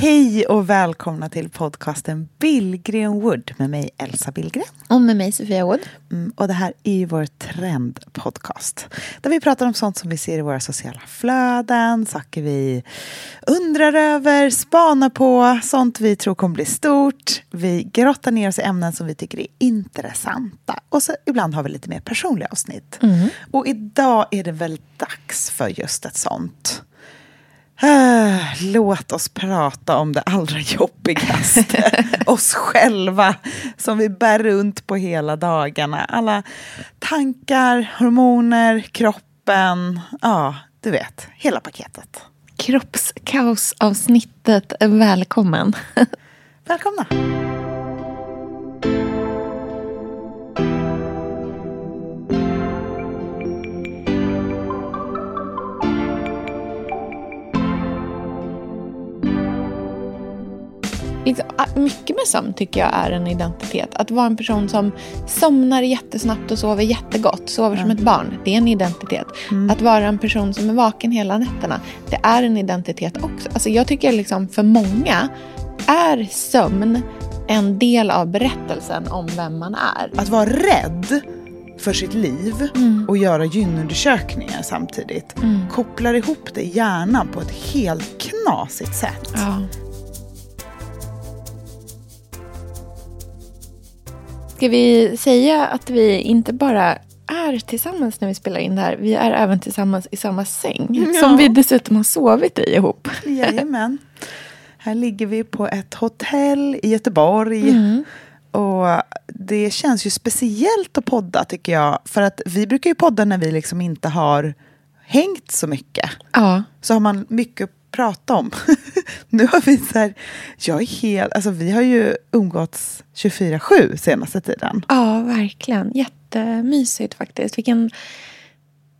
Hej och välkomna till podcasten Billgren Wood med mig Elsa Billgren. Och med mig Sofia Wood. Mm, och det här är ju vår trendpodcast. Där vi pratar om sånt som vi ser i våra sociala flöden, saker vi undrar över, spanar på, sånt vi tror kommer bli stort. Vi grottar ner oss i ämnen som vi tycker är intressanta. Och så ibland har vi lite mer personliga avsnitt. Och idag är det väl dags för just ett sånt. Ah, Låt oss prata om det allra jobbigaste. oss själva, som vi bär runt på hela dagarna. Alla tankar, hormoner, kroppen. Ja, du vet, hela paketet. Kroppskaosavsnittet, välkommen. Välkomna! Liksom, ah, Mycket med sömn tycker jag är en identitet. Att vara en person som somnar jättesnabbt och sover jättegott, sover som ett barn, det är en identitet. Att vara en person som är vaken hela nätterna, det är en identitet också. Alltså jag tycker liksom för många är sömn en del av berättelsen om vem man är. Att vara rädd för sitt liv och göra gynundersökningar samtidigt kopplar ihop det i hjärnan på ett helt knasigt sätt. Ja. Ska vi säga att vi inte bara är tillsammans när vi spelar in det här, vi är även tillsammans i samma säng. Ja. Som vi dessutom har sovit i ihop. Jajamän. Här ligger vi på ett hotell i Göteborg. Och det känns ju speciellt att podda tycker jag. För att vi brukar ju podda när vi liksom inte har hängt så mycket. Ja. Så har man mycket prata om. nu har vi så här, jag är helt, alltså vi har ju umgåtts 24-7 senaste tiden. Ja, verkligen. Jättemysigt faktiskt. Vilken...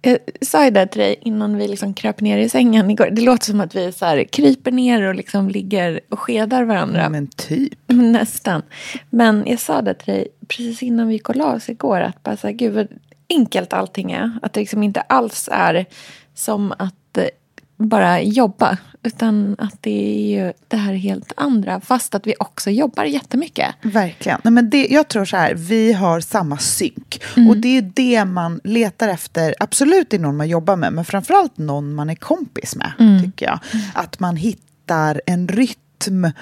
Jag sa ju det till dig innan vi liksom kröp ner i sängen igår. Det låter som att vi så här kryper ner och liksom ligger och skedar varandra. Men typ. Nästan. Men jag sa det till dig precis innan vi gick och la oss igår. Att bara så här, gud vad enkelt allting är. Att det liksom inte alls är som att eh, bara jobba. Utan att det är ju det här helt andra. Fast att vi också jobbar jättemycket. Verkligen. Nej, men det, jag tror så här, vi har samma synk. Och det är det man letar efter, absolut i någon man jobbar med, men framförallt någon man är kompis med, tycker jag. Att man hittar en rytm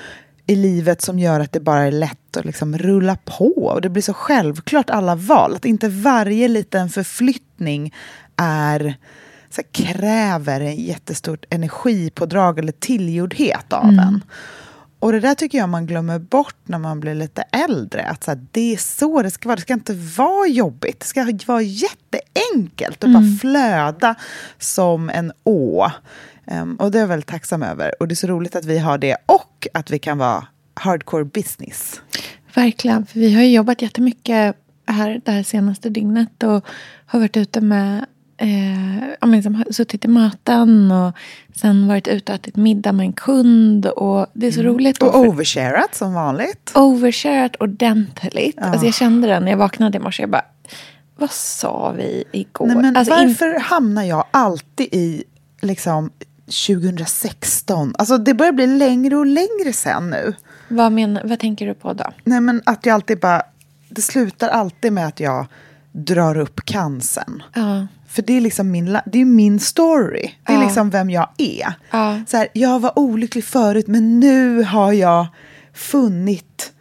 i livet som gör att det bara är lätt att liksom rulla på. Och det blir så självklart alla val. Att inte varje liten förflyttning är så här, kräver en jättestort energipådrag eller tillgjordhet av en. Och det där tycker jag man glömmer bort när man blir lite äldre. Att så här, det är så det ska vara. Det ska inte vara jobbigt. Det ska vara jätteenkelt och bara flöda som en å. Ehm, och det är jag väldigt tacksam över. Och det är så roligt att vi har det och att vi kan vara hardcore business. Verkligen, för vi har jobbat jättemycket här det här senaste dygnet och har varit ute med eh, ja, men liksom, suttit i möten och sen varit ute och ätit middag med en kund. Och det är så roligt. då, Och oversharat som vanligt. oversharat ordentligt. Alltså jag kände det när jag vaknade i morse. Jag bara, vad sa vi igår? Nej, men alltså, varför hamnar jag alltid i liksom 2016? Alltså det börjar bli längre och längre sen nu. vad, men, vad tänker du på då? Nej men att jag alltid bara, det slutar alltid med att jag drar upp cancern. Ja. För det är liksom min, det är min story. Det är liksom vem jag är. Så här, jag var olycklig förut men nu har jag funnit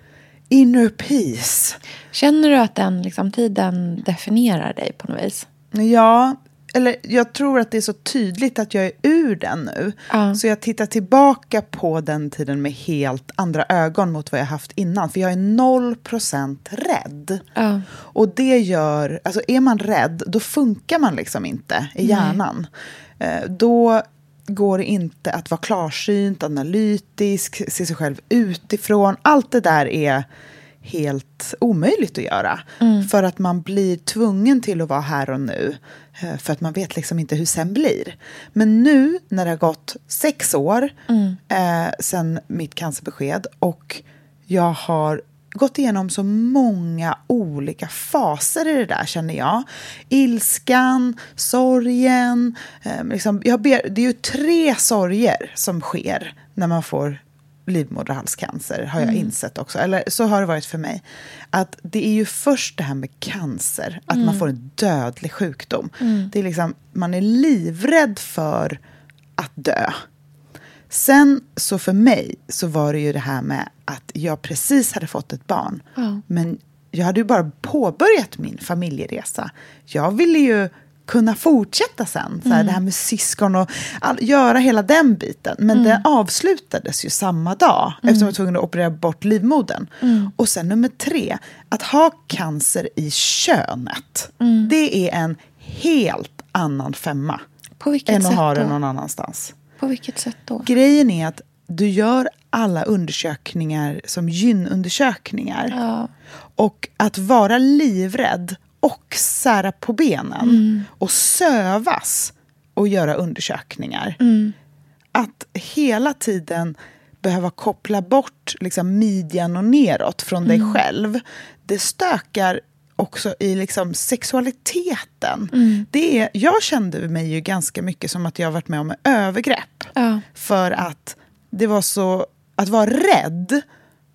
inner peace. Känner du att den liksom, tiden definierar dig på något vis? Ja, eller jag tror att det är så tydligt att jag är ur den nu. Ja. Så jag tittar tillbaka på den tiden med helt andra ögon mot vad jag haft innan. För jag är noll procent rädd. Ja. Och det gör, alltså är man rädd, då funkar man liksom inte i hjärnan. Eh, då går det inte att vara klarsynt, analytisk, se sig själv utifrån. Allt det där är helt omöjligt att göra. För att man blir tvungen till att vara här och nu. eh, För att man vet liksom inte hur sen blir. Men nu när det har gått sex år eh, sen mitt cancerbesked och jag har gått igenom så många olika faser i det där, känner jag. Ilskan, sorgen. Eh, liksom, jag ber, det är ju tre sorger som sker när man får livmoderhalscancer, har jag insett också. Eller så har det varit för mig. Att det är ju först det här med cancer, att man får en dödlig sjukdom. Det är liksom, man är livrädd för att dö. Sen så för mig så var det ju det här med att jag precis hade fått ett barn. Men jag hade ju bara påbörjat min familjeresa. Jag ville ju kunna fortsätta sen. Så här, Det här med syskon och all, göra hela den biten. Men den avslutades ju samma dag eftersom jag var tvungen att operera bort livmodern. Och sen nummer tre, att ha cancer i könet. Det är en helt annan femma På vilket än att sätt ha då? det någon annanstans. På vilket sätt då? Grejen är att du gör alla undersökningar som gynundersökningar. Ja. Och att vara livrädd och sära på benen och sövas och göra undersökningar. Att hela tiden behöva koppla bort liksom, midjan och neråt från dig själv. Det stökar också i liksom, sexualiteten. Det är, jag kände mig ju ganska mycket som att jag varit med om övergrepp. Ja. För att det var så... Att vara rädd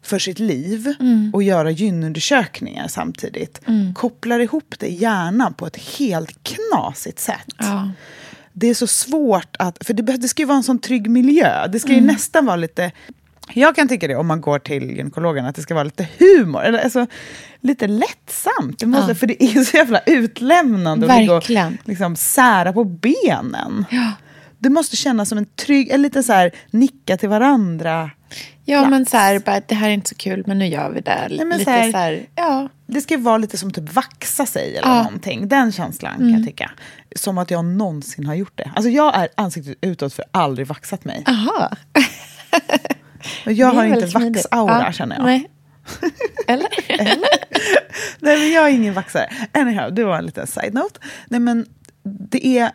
för sitt liv och göra gynundersökningar samtidigt kopplar ihop det i hjärnan på ett helt knasigt sätt. Ja. Det är så svårt att... För det, det ska ju vara en sån trygg miljö. Det ska ju nästan vara lite... Jag kan tycka det om man går till gynekologen, att det ska vara lite humor. Eller, alltså, lite lättsamt. Det måste, Ja. För det är så jävla utlämnande att ligga och Verkligen. liksom, sära på benen. Ja. Det måste kännas som en trygg... Eller lite så här, nicka till varandra. Ja, men så här, bara, det här är inte så kul, men nu gör vi det. men Lite så här- så här, ja. Det ska ju vara lite som typ vaxa sig eller Ja. Mm. någonting. Den känslan kan jag tycka. Som att jag någonsin har gjort det. Alltså jag är ansiktet utåt för aldrig vaxat mig. Aha. Och jag har inte smidigt. vaxaura Ja, känner jag. Nej. Eller? Nej, men jag är ingen vaxare. Anyhow, det var en liten side-note. Nej, men det är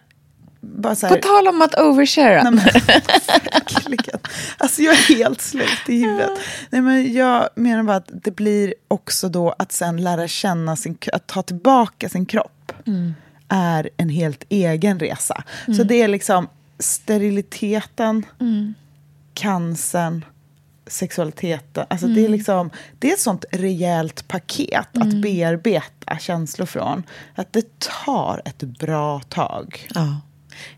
bara så här... På tal om att overshare. Nej, men. Alltså jag är helt slut i huvudet. Nej, men jag menar bara att det blir också då att sen lära känna sin att ta tillbaka sin kropp är en helt egen resa. Så det är liksom steriliteten, cancern, sexualiteten. Alltså det, är liksom, det är ett sånt rejält paket att bearbeta känslor från. Att det tar ett bra tag. Ja.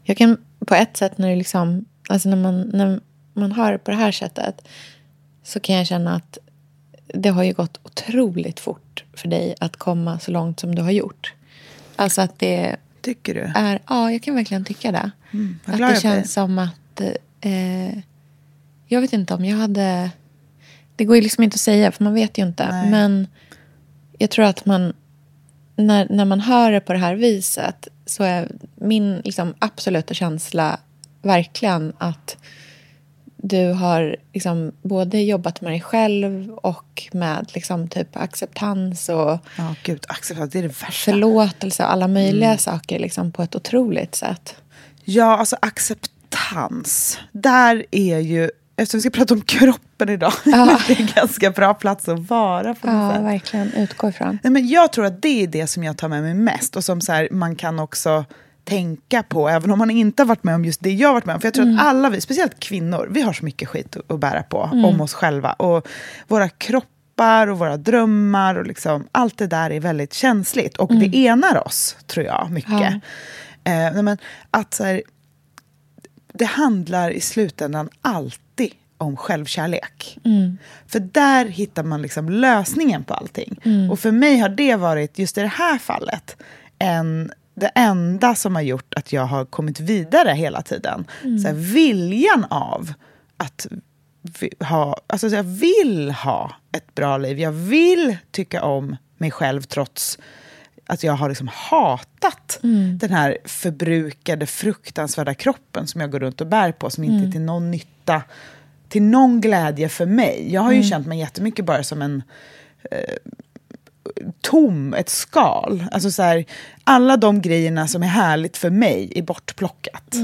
Jag kan på ett sätt när det liksom, alltså när man, när man har det på det här sättet så kan jag känna att det har ju gått otroligt fort för dig att komma så långt som du har gjort. Alltså att det Tycker du? är, ja jag kan verkligen tycka det. vad att det känns som att, eh, jag vet inte om jag hade, det går ju liksom inte att säga för man vet ju inte. Nej. Men jag tror att man, när, när man hör det på det här viset så är min liksom, absoluta känsla verkligen att du har liksom både jobbat med dig själv och med liksom typ acceptans och Ja, gud, acceptans, det är det värsta. förlåtelse och alla möjliga Mm. saker liksom på ett otroligt sätt. Ja, alltså acceptans. Där är ju, eftersom vi ska prata om kroppen idag, Ja. det är en ganska bra plats att vara på Ja, sätt. verkligen. Utgå ifrån. Nej, men jag tror att det är det som jag tar med mig mest och som så här, man kan också tänka på, även om man inte har varit med om just det jag har varit med om. För jag tror Mm. att alla vi, speciellt kvinnor, vi har så mycket skit att- bära på om oss själva. Och våra kroppar och våra drömmar och liksom, allt det där är väldigt känsligt. Och det enar oss, tror jag, mycket. Ja. Eh, men att så här, det handlar i slutändan alltid om självkärlek. För där hittar man liksom lösningen på allting. Och för mig har det varit, just i det här fallet, en det enda som har gjort att jag har kommit vidare hela tiden. Så här, viljan av att ha, alltså jag vill ha ett bra liv. Jag vill tycka om mig själv trots att jag har liksom hatat den här förbrukade, fruktansvärda kroppen som jag går runt och bär på, som inte är till någon nytta, till någon glädje för mig. Jag har ju känt mig jättemycket bara som en tom, ett skal. Alltså så här, alla de grejerna som är härligt för mig är bortplockat.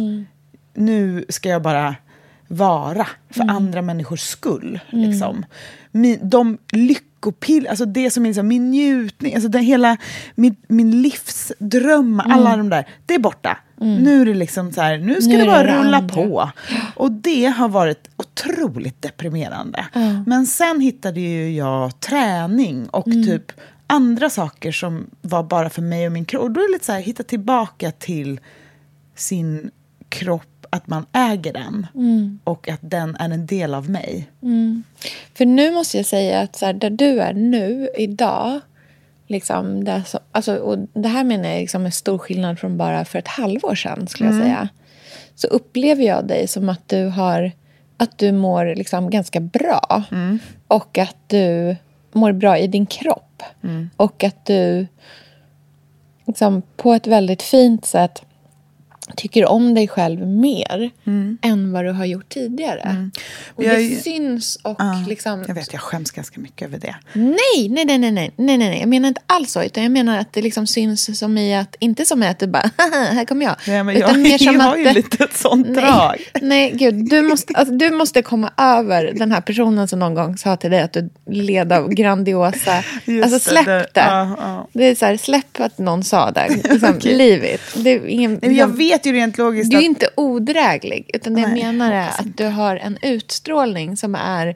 Nu ska jag bara vara för andra människors skull. Liksom. Min, de lyckopiller, alltså det som är liksom min njutning, alltså det hela, min, min livsdröm, alla de där, det är borta. Nu är det liksom så här, nu ska Nu det bara det rulla andra. på. Och det har varit otroligt deprimerande. Men sen hittade ju jag träning och typ andra saker som var bara för mig och min kropp. Och då är det lite så här, hitta tillbaka till sin kropp, att man äger den. Och att den är en del av mig. För nu måste jag säga att så här, där du är nu, idag... Liksom, det, så, alltså, och det här menar jag liksom är stor skillnad från bara för ett halvår sedan. skulle jag säga. Så upplever jag dig som att du har att du mår liksom ganska bra. Och att du mår bra i din kropp. Och att du liksom, på ett väldigt fint sätt tycker om dig själv mer än vad du har gjort tidigare. Och Jag det syns och Ja, liksom... Jag vet, jag skäms ganska mycket över det. Nej, nej, nej, nej, nej, nej, nej, jag menar inte alls så. Utan jag menar att det liksom syns som i att, inte som i att du bara, "Haha, här kommer jag. Ja, men utan jag, mer som jag har att ju det- lite ett sånt nej, drag. nej, gud, du måste, alltså, du måste komma över den här personen som någon gång sa till dig att du led av grandiosa, Just alltså släpp det. det- ja, ja. Det är så här, släpp att någon sa det. Liksom, Okej. Leave it. Det är ingen, Nej, jag vet ju rent logiskt du är att... inte odräglig, utan det jag Nej, menar är att du har en utstrålning som är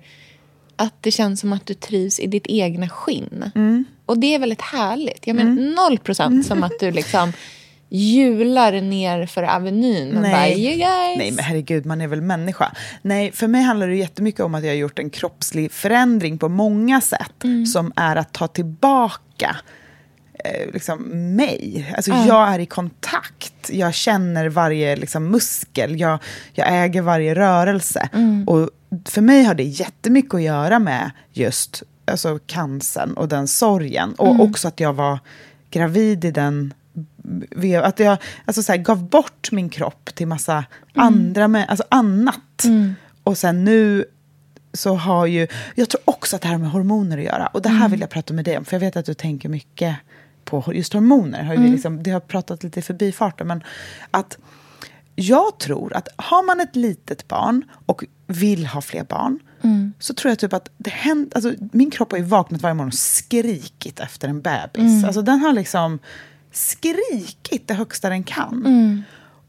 att det känns som att du trivs i ditt egna skinn. Mm. Och det är väldigt härligt. Jag menar noll procent som att du liksom hjular ner för Avenyn och bara, you guys. Nej, men herregud, man är väl människa. Nej, för mig handlar det jättemycket om att jag har gjort en kroppslig förändring på många sätt, som är att ta tillbaka liksom mig. Alltså, Jag är i kontakt, jag känner varje liksom, muskel, jag, jag äger varje rörelse. Och för mig har det jättemycket att göra med just alltså, cancern och den sorgen. Och också att jag var gravid i den att jag alltså så här, gav bort min kropp till massa andra, med, alltså annat. Och sen nu så har ju... Jag tror också att det här med hormoner att göra. Och det här vill jag prata med dig om, för jag vet att du tänker mycket på just hormoner. Har vi liksom, det har pratat lite i förbifarten, men att jag tror att har man ett litet barn och vill ha fler barn så tror jag typ att det händer... Alltså, min kropp har ju vaknat varje morgon och skrikit efter en bebis. Alltså, den har liksom skrikit det högsta den kan.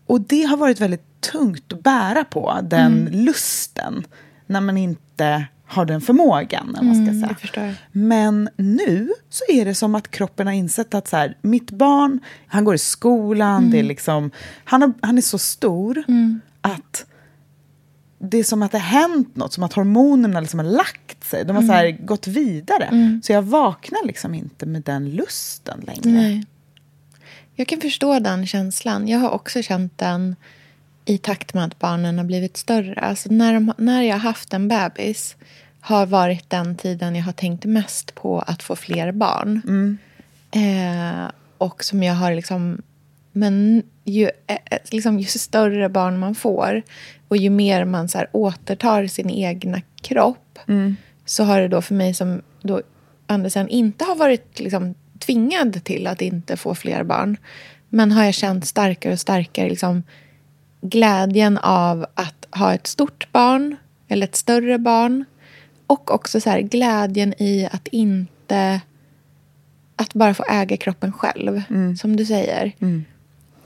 Och det har varit väldigt tungt att bära på, den lusten, när man inte har den förmågan. Vad man ska säga. det förstår. Men nu så är det som att kroppen har insett att så här, mitt barn, han går i skolan, det är liksom, han, har, han är så stor att det är som att det har hänt något, som att hormonerna liksom har lagt sig. De har så här gått vidare. Så jag vaknar liksom inte med den lusten längre. Nej. Jag kan förstå den känslan. Jag har också känt den i takt med att barnen har blivit större. Alltså när, de, när jag har haft en bebis har varit den tiden jag har tänkt mest på att få fler barn. Eh, och som jag har liksom... Men ju, eh, eh, liksom, ju större barn man får och ju mer man så här, återtar sin egna kropp så har det då för mig som då Andersen inte har varit liksom, tvingad till att inte få fler barn men har jag känt starkare och starkare liksom, glädjen av att ha ett stort barn eller ett större barn och också så här, glädjen i att inte att bara få äga kroppen själv, som du säger.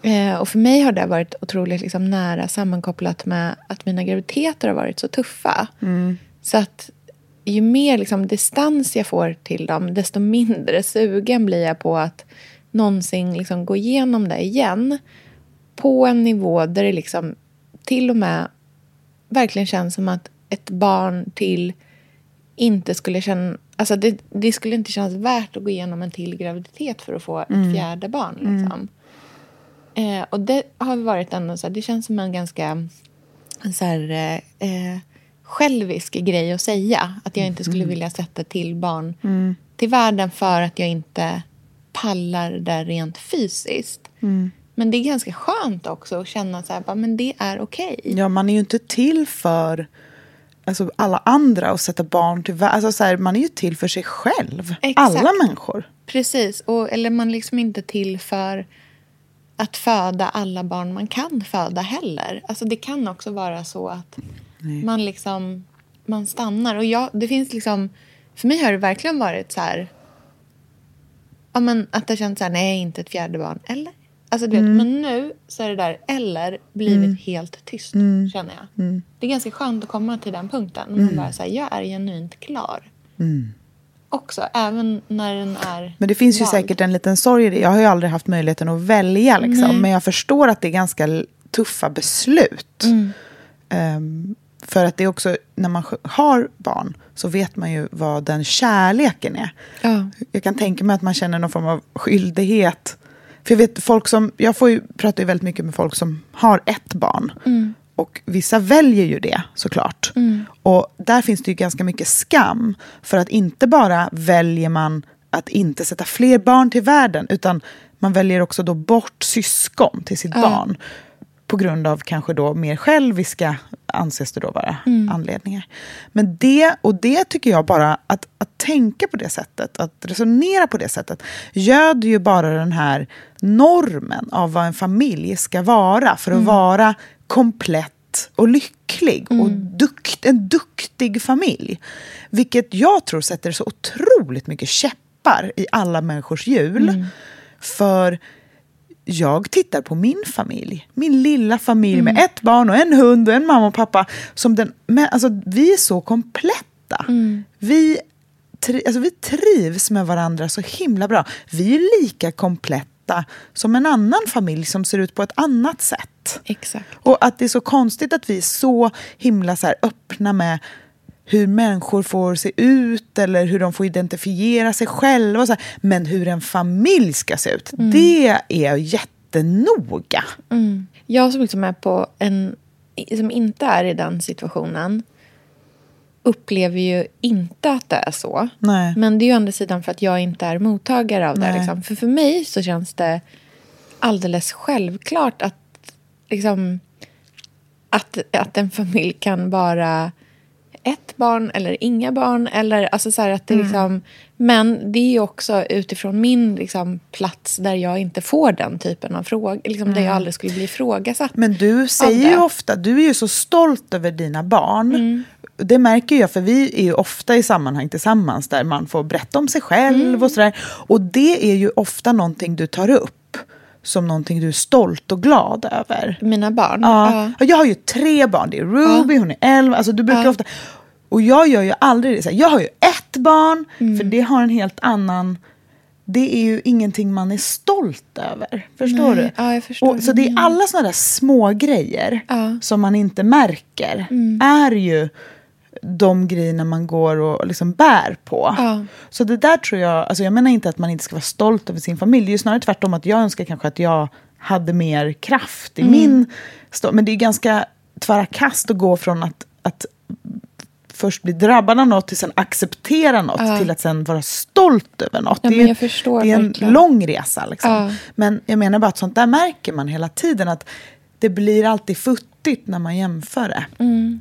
Eh, och för mig har det varit otroligt liksom, nära sammankopplat med att mina graviditeter har varit så tuffa. Så att ju mer liksom, distans jag får till dem, desto mindre sugen blir jag på att någonsin liksom, gå igenom det igen. På en nivå där det liksom till och med verkligen känns som att ett barn till inte skulle känna... Alltså det, det skulle inte kännas värt att gå igenom en till graviditet för att få ett fjärde barn. Liksom. Eh, och det har varit ändå så här, det känns som en ganska så här, eh, eh, självisk grej att säga. Att jag inte skulle vilja sätta till barn till världen för att jag inte pallar det rent fysiskt. Men det är ganska skönt också att känna så här, men det är okej. Ja, man är ju inte till för alltså, alla andra och sätta barn till. Alltså, så här, man är ju till för sig själv. Exakt. Alla människor. Precis, och, eller man är liksom inte till för att föda alla barn man kan föda heller. Alltså det kan också vara så att man liksom man stannar. Och jag, det finns liksom, för mig har det verkligen varit så här ja, men att det känns så här, nej inte ett fjärde barn. Eller? Alltså, du vet, Men nu så är det där eller blivit helt tyst, känner jag. Det är ganska skönt att komma till den punkten. när Man bara säger jag är genuint klar. Också, även när den är Men det finns ju vald. säkert en liten sorg i det. Jag har ju aldrig haft möjligheten att välja. Liksom. Men jag förstår att det är ganska tuffa beslut. Ehm, för att det är också, när man har barn så vet man ju vad den kärleken är. Ja. Jag kan tänka mig att man känner någon form av skyldighet. För jag vet folk som, jag får ju, pratar ju väldigt mycket med folk som har ett barn. Och vissa väljer ju det såklart. Och där finns det ju ganska mycket skam. För att inte bara väljer man att inte sätta fler barn till världen. Utan man väljer också då bort syskon till sitt barn. På grund av kanske då mer själviska, anses det då vara, anledningar. Men det, och det tycker jag bara, att, att tänka på det sättet, att resonera på det sättet, göder ju bara den här normen av vad en familj ska vara för att vara komplett och lycklig och dukt, en duktig familj. Vilket jag tror sätter så otroligt mycket käppar i alla människors hjul. För jag tittar på min familj, min lilla familj med ett barn och en hund och en mamma och pappa. Som den, men, alltså, vi är så kompletta. Vi, tri, alltså, vi trivs med varandra så himla bra. Vi är lika kompletta som en annan familj som ser ut på ett annat sätt. Exakt. Och att det är så konstigt att vi är så himla så här öppna med hur människor får se ut eller hur de får identifiera sig själva. Och så här. Men hur en familj ska se ut, det är jag jättenoga. Jag som liksom är på en... Som inte är i den situationen upplever ju inte att det är så. Nej. Men det är ju andra sidan för att jag inte är mottagare av det. Liksom. För för mig så känns det alldeles självklart att, liksom, att, att en familj kan vara ett barn eller inga barn. Eller, alltså så att det liksom, men det är ju också utifrån min liksom, plats där jag inte får den typen av frågor. Liksom, Där jag aldrig skulle bli ifrågasatt. Men du säger ju ofta, du är ju så stolt över dina barn. Mm. Det märker jag, för vi är ju ofta i sammanhang tillsammans där man får berätta om sig själv Mm. och sådär. Och det är ju ofta någonting du tar upp som någonting du är stolt och glad över. Mina barn. Ja. Och Jag har ju tre barn. Det är Ruby, hon är elva. Alltså, du brukar ofta... Och jag gör ju aldrig det. Så jag har ju ett barn, Mm. för det har en helt annan... Det är ju ingenting man är stolt över. Förstår Nej, du? ja, jag förstår och, så det är alla såna där små grejer Ja. Mm. som man inte märker. Är ju de grejerna man går och liksom bär på. Ja. Så det där tror jag, alltså jag menar inte att man inte ska vara stolt över sin familj. Det är ju snarare tvärtom att jag önskar kanske att jag hade mer kraft i Mm. min... Men det är ganska tvära kast att gå från att, att först bli drabbad av något till sen acceptera något Ja. till att sen vara stolt över något. Ja, det är, det är en verkligen. lång resa. Liksom. Ja. Men jag menar bara att sånt där märker man hela tiden. Att det blir alltid futtigt när man jämför det. Mm.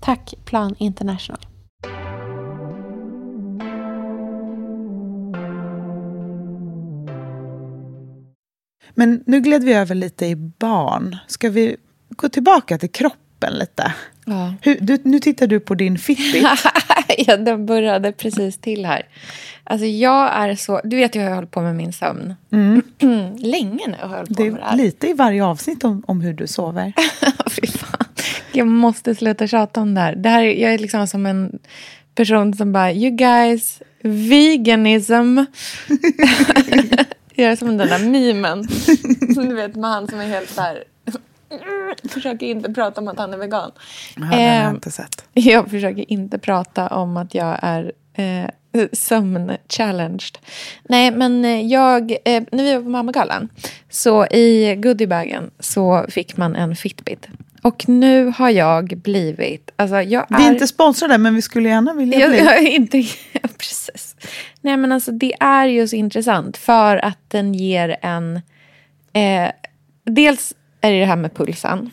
Tack Plan International. Men nu gled vi över lite i barn. Ska vi gå tillbaka till kroppen lite? Ja. Hur, du, nu tittar du på din Fitbit. ja, den började precis till här. Alltså jag är så... Du vet ju hur jag håller på med min sömn. Mm. Länge nu har jag hållit på Det med det är här. lite i varje avsnitt om, om hur du sover. Fy fan. Jag måste sluta tjata om det här. Det här är- jag är liksom som en person som bara, you guys, veganism. jag är som den där memen. Som du vet med han som är helt så här... försöker inte prata om att han är vegan. Ja, den har jag Eh, inte sett. Jag försöker inte prata om att jag är eh, sömn-challenged. Nej, men eh, jag, eh, när vi var på Mammagalan, så i goodiebagen så fick man en Fitbit. Och nu har jag blivit, alltså jag Vi är är... inte sponsrade, men vi skulle gärna vilja jag, bli. jag är inte, precis. Nej men alltså det är ju så intressant för att den ger en, eh, dels är det det här med pulsen.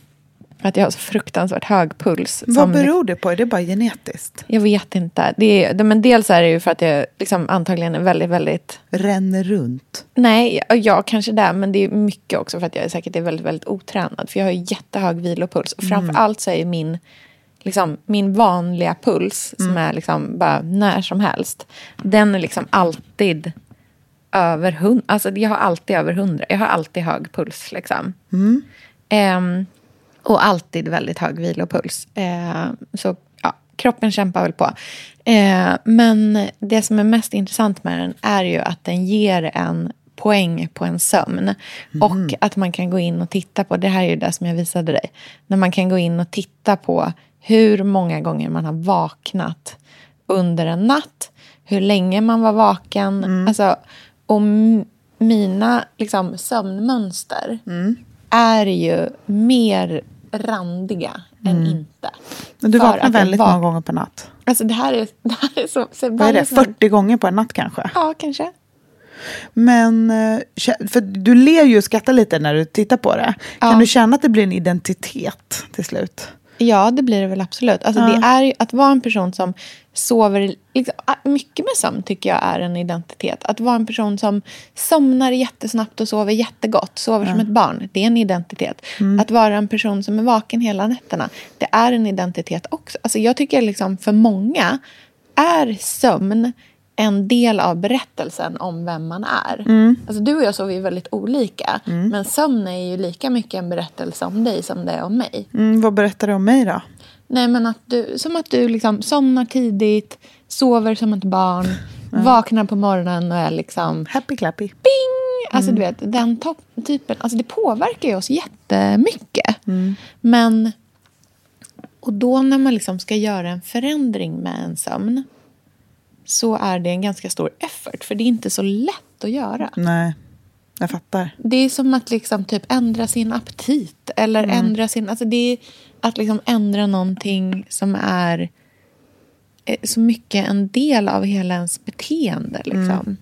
Att jag har så fruktansvärt hög puls. Vad beror det på? Är det bara genetiskt? jag vet inte. Det är, men dels är det ju för att jag liksom antagligen är väldigt, väldigt... Ränner runt. Nej, ja, kanske det. Men det är mycket också för att jag är säkert är väldigt, väldigt otränad. För jag har ju jättehög vilopuls. Och framför allt så är ju min, liksom, min vanliga puls, som är liksom bara när som helst. Den är liksom alltid över hundra. Alltså jag har alltid över hundra. Jag har alltid hög puls liksom. Ehm, och alltid väldigt hög vilopuls. Eh, så ja, kroppen kämpar väl på. Eh, men det som är mest intressant med den är ju att den ger en poäng på en sömn. Och att man kan gå in och titta på, det här är ju det som jag visade dig. När man kan gå in och titta på hur många gånger man har vaknat under en natt. Hur länge man var vaken. Alltså, och mina liksom, sömnmönster är ju mer randiga än inte. Men du vaknar väldigt vak- många gånger per natt. Alltså det här är, det här är så... så Vad är det? sån här- 40 gånger på en natt kanske? Ja, kanske. Men eh, för du ler ju och skrattar lite när du tittar på det. Kan Ja. du känna att det blir en identitet till slut? Ja, det blir det väl absolut. Alltså, Ja. det är ju, att vara en person som sover... Liksom, mycket med sömn tycker jag är en identitet. Att vara en person som somnar jättesnabbt och sover jättegott. Sover som ett barn. Det är en identitet. Att vara en person som är vaken hela nätterna. Det är en identitet också. Alltså, jag tycker liksom för många är sömn en del av berättelsen om vem man är. Alltså, du och jag sover ju väldigt olika. Men sömn är ju lika mycket en berättelse om dig som det är om mig. Mm, vad berättar du om mig då? Nej, men att du, som att du liksom somnar tidigt, sover som ett barn, vaknar på morgonen och är liksom Happy clappy. bing! Alltså du vet, den typen. Alltså det påverkar ju oss jättemycket. Men, och då när man liksom ska göra en förändring med en sömn så är det en ganska stor effort. För det är inte så lätt att göra. Nej, jag fattar. Det är som att liksom typ ändra sin aptit. Eller ändra sin... Alltså det är att liksom ändra någonting som är eh, så mycket en del av hela ens beteende. Liksom.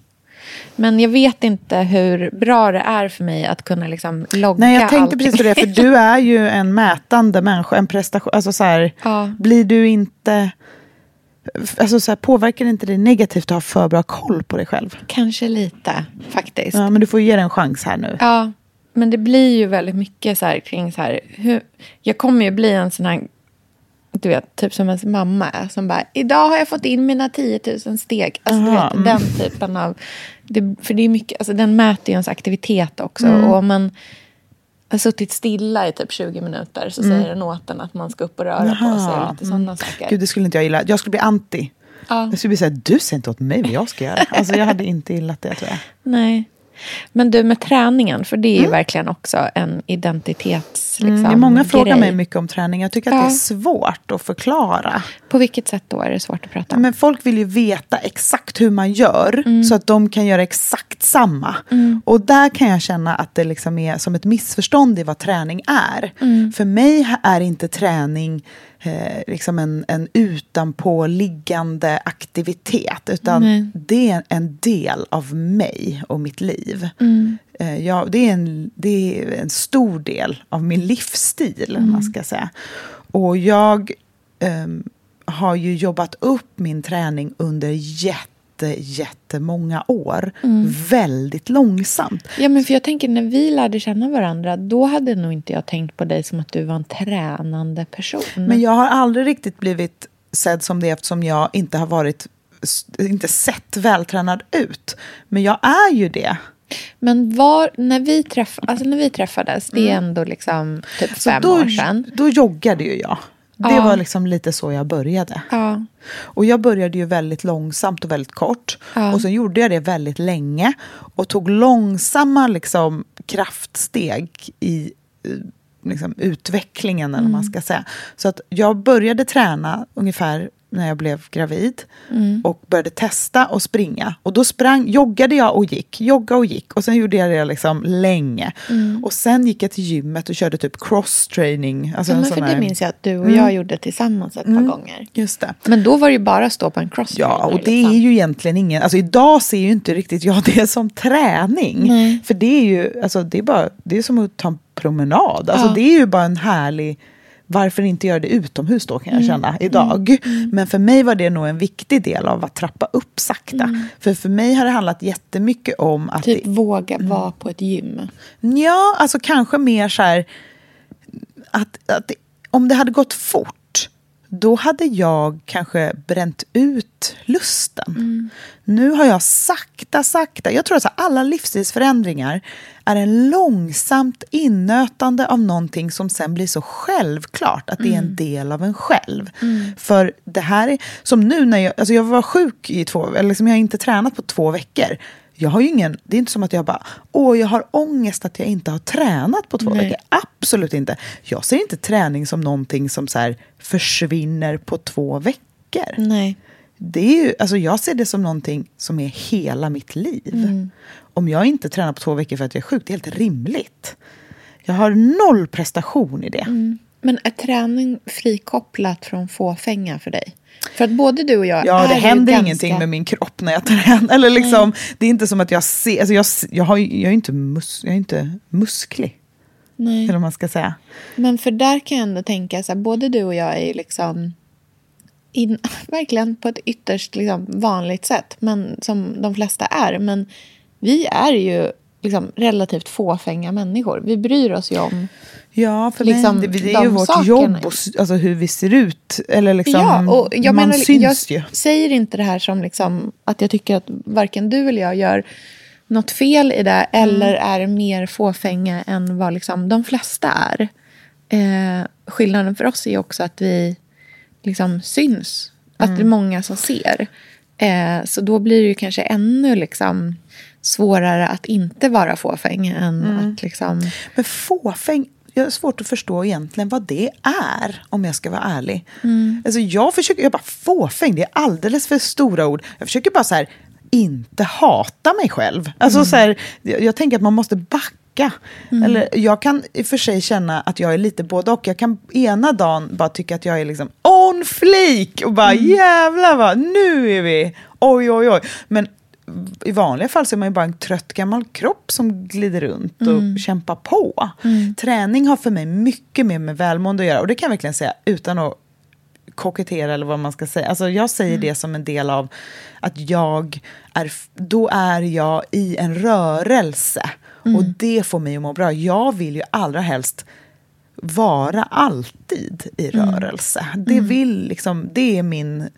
Men jag vet inte hur bra det är för mig att kunna liksom logga Nej, jag tänkte allting. precis på det, för du är ju en mätande människa, en prestation. Alltså så här, Ja. blir du inte... Alltså så här, påverkar det inte dig negativt att ha för bra koll på dig själv? Kanske lite, faktiskt. Ja, men du får ge det en chans här nu. Ja, men det blir ju väldigt mycket så här kring så här. Hur, jag kommer ju bli en sån här, du vet, typ som ens mamma är. Som bara, idag har jag fått in mina 10 000 steg. Alltså du vet, mm. den typen av, det, för det är mycket, alltså den mäter ju ens aktivitet också. Mm. Och om man har suttit stilla i typ 20 minuter så säger den åt en att man ska upp och röra på sig. Mm. Jaha, lite sådana saker. Gud, det skulle inte jag gilla. Jag skulle bli anti. Ja. Jag skulle bli såhär, du säger inte åt mig vad jag ska göra. Alltså jag hade inte gillat det tror jag. Nej. Men du med träningen, för det är ju verkligen också en identitets... Liksom, Mm, det är många frågar grej. mig mycket om träning. Jag tycker att Ja. det är svårt att förklara. På vilket sätt då är det svårt att prata om? Men folk vill ju veta exakt hur man gör Mm. så att de kan göra exakt samma. Och där kan jag känna att det liksom är som ett missförstånd i vad träning är. Mm. För mig är inte träning eh, liksom en, en utanpåliggande aktivitet utan Nej. det är en del av mig och mitt liv. Mm. Eh, ja, det, är en, det är en stor del av min livsstil, Mm. man ska säga. Och jag ehm, har ju jobbat upp min träning under jätte, jättemånga år. Mm. Väldigt långsamt. Ja, men för jag tänker när vi lärde känna varandra, då hade nog inte jag tänkt på dig som att du var en tränande person. Men jag har aldrig riktigt blivit sedd som det eftersom jag inte har varit inte sett vältränad ut. Men jag är ju det. Men var, när, vi träff, alltså när vi träffades, det är Mm. ändå liksom typ fem då, år sedan. Då joggade ju jag. Det Ja. var liksom lite så jag började. Ja. Och jag började ju väldigt långsamt och väldigt kort. Ja. Och sen gjorde jag det väldigt länge. Och tog långsamma liksom, kraftsteg i eh, liksom, utvecklingen, eller vad man Mm. ska säga. Så att jag började träna ungefär när jag blev gravid. Mm. Och började testa och springa. Och då sprang, joggade jag och gick, jogga och gick. Och sen gjorde jag det liksom länge. Mm. Och sen gick jag till gymmet och körde typ cross-training. Alltså Ja, men för sån det här- minns jag att du och Mm. jag gjorde tillsammans ett par gånger. Just det. Men då var det ju bara att stå på en cross Ja, och det är ju egentligen ingen... Alltså idag ser ju inte riktigt jag det som träning. Nej. För det är ju alltså, det är bara, det är som att ta en promenad. Alltså Ja. det är ju bara en härlig... Varför inte göra det utomhus då kan jag Mm. känna idag. Men för mig var det nog en viktig del av att trappa upp sakta. Mm. För för mig har det handlat jättemycket om att... Typ det- våga vara på ett gym. Ja, alltså kanske mer så här... Att, att det, om det hade gått fort, då hade jag kanske bränt ut lusten. Nu har jag sakta, sakta... Jag tror att alla livsstilsförändringar är en långsamt innötande av någonting som sen blir så självklart att det är en Mm. del av en själv. Mm. För det här är... Som nu när jag... Alltså jag var sjuk i två... Eller liksom jag har inte tränat på två veckor. Jag har ingen, det är inte som att jag bara, åh jag har ångest att jag inte har tränat på två Nej. veckor. Absolut inte. Jag ser inte träning som någonting som så här försvinner på två veckor. Nej. Det är ju, alltså jag ser det som någonting som är hela mitt liv. Mm. Om jag inte tränar på två veckor för att jag är sjuk, det är helt rimligt. Jag har noll prestation i det. Mm. Men är träning frikopplat från fåfänga för dig? För att både du och jag Ja, är det händer ganska... ingenting med min kropp när jag tränar. Eller liksom, det är inte som att jag ser... Alltså jag, jag, har, jag, är inte mus, jag är inte musklig, Nej. eller vad man ska säga. Men för där kan jag ändå tänka så här, både du och jag är ju liksom in, verkligen på ett ytterst liksom vanligt sätt, men som de flesta är. Men vi är ju liksom relativt fåfänga människor. Vi bryr oss ju om Ja, för Liksom, det, det är ju vårt sakerna. jobb, och, alltså hur vi ser ut. Eller liksom, ja, och jag man menar, syns jag ju. säger inte det här som liksom att jag tycker att varken du eller jag gör något fel i det eller är mer fåfänga än vad liksom de flesta är. Eh, skillnaden för oss är också att vi liksom syns. Att det är många som ser. Eh, så då blir det ju kanske ännu liksom svårare att inte vara fåfäng än Mm. att liksom... Men fåfäng, jag har svårt att förstå egentligen vad det är, om jag ska vara ärlig. Mm. Alltså jag försöker, jag bara fåfäng, det är alldeles för stora ord. Jag försöker bara så här, inte hata mig själv. Alltså Mm. så här, jag, jag tänker att man måste backa. Mm. Eller jag kan i och för sig känna att jag är lite både och. Jag kan ena dagen bara tycka att jag är liksom on fleek och bara Mm. jävlar vad, nu är vi, oj oj oj. Men i vanliga fall så är man ju bara en trött gammal kropp som glider runt och Mm. kämpar på. Mm. Träning har för mig mycket mer med välmående att göra. Och det kan jag verkligen säga utan att kokettera eller vad man ska säga. Alltså jag säger det som en del av att jag är, då är jag i en rörelse. Mm. Och det får mig att må bra. Jag vill ju allra helst vara alltid i Mm. rörelse. Det vill liksom, det är min...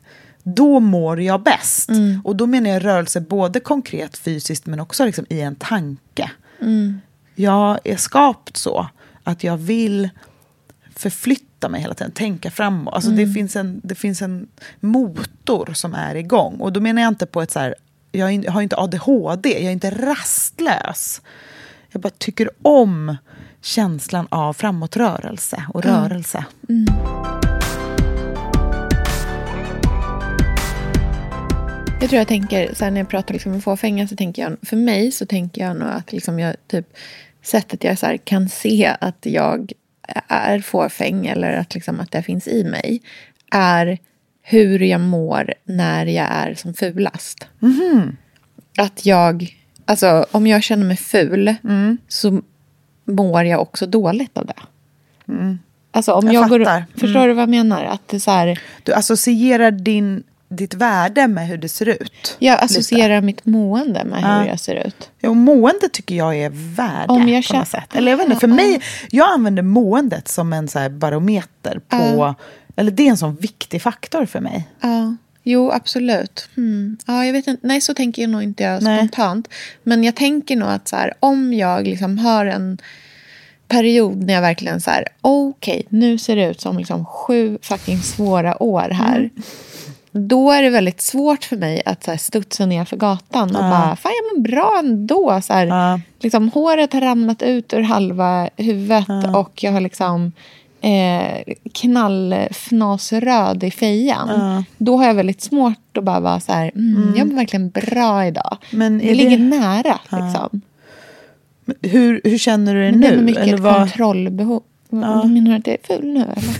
Då mår jag bäst. Mm. Och då menar jag rörelse både konkret fysiskt men också liksom i en tanke. Mm. Jag är skapt så att jag vill förflytta mig hela tiden, tänka framåt. Alltså det, Mm. finns en, det finns en motor som är igång. Och då menar jag inte på ett så här jag har inte ADHD, jag är inte rastlös. Jag bara tycker om känslan av framåtrörelse och Ja. rörelse. Jag tror jag tänker, så när jag pratar liksom om fåfänga, så tänker jag, för mig så tänker jag nog att liksom jag, typ, sättet jag så kan se att jag är fåfäng eller att, liksom, att det finns i mig är hur jag mår när jag är som fulast. Att jag, alltså om jag känner mig ful så mår jag också dåligt av det. Alltså om Jag jag, går, fattar. förstår Mm. du vad jag menar? Att det så här, Du associerar din, ditt värde med hur det ser ut. jag Lite. associerar mitt mående med hur Ja. jag ser ut. Ja, och mående tycker jag är värde Om jag på känner- något sätt. Eller jag vet inte, för mig, jag använder måendet som en så barometer på... Eller det är en sån viktig faktor för mig. Ja, jo absolut. Hmm. Ja, jag vet inte. Nej, så tänker jag nog inte jag Nej. spontant. Men jag tänker nog att så här, om jag liksom har en period när jag verkligen så här, okej, nu ser det ut som liksom sju fucking svåra år här. Mm. Då är det väldigt svårt för mig att så här, studsa ner för gatan och Ja. bara, fan jag mår bra ändå. Så här, liksom, håret har ramlat ut ur halva huvudet och jag har liksom eh, knallfnasröd i fejan. Ja. Då har jag väldigt svårt att bara vara så här, mm, Mm. jag mår verkligen bra idag. Men det ligger nära. Ja. Liksom. Hur, hur känner du det Men det är nu? mycket Eller vad- kontrollbehov. Ja. Menar du att jag är full nu eller?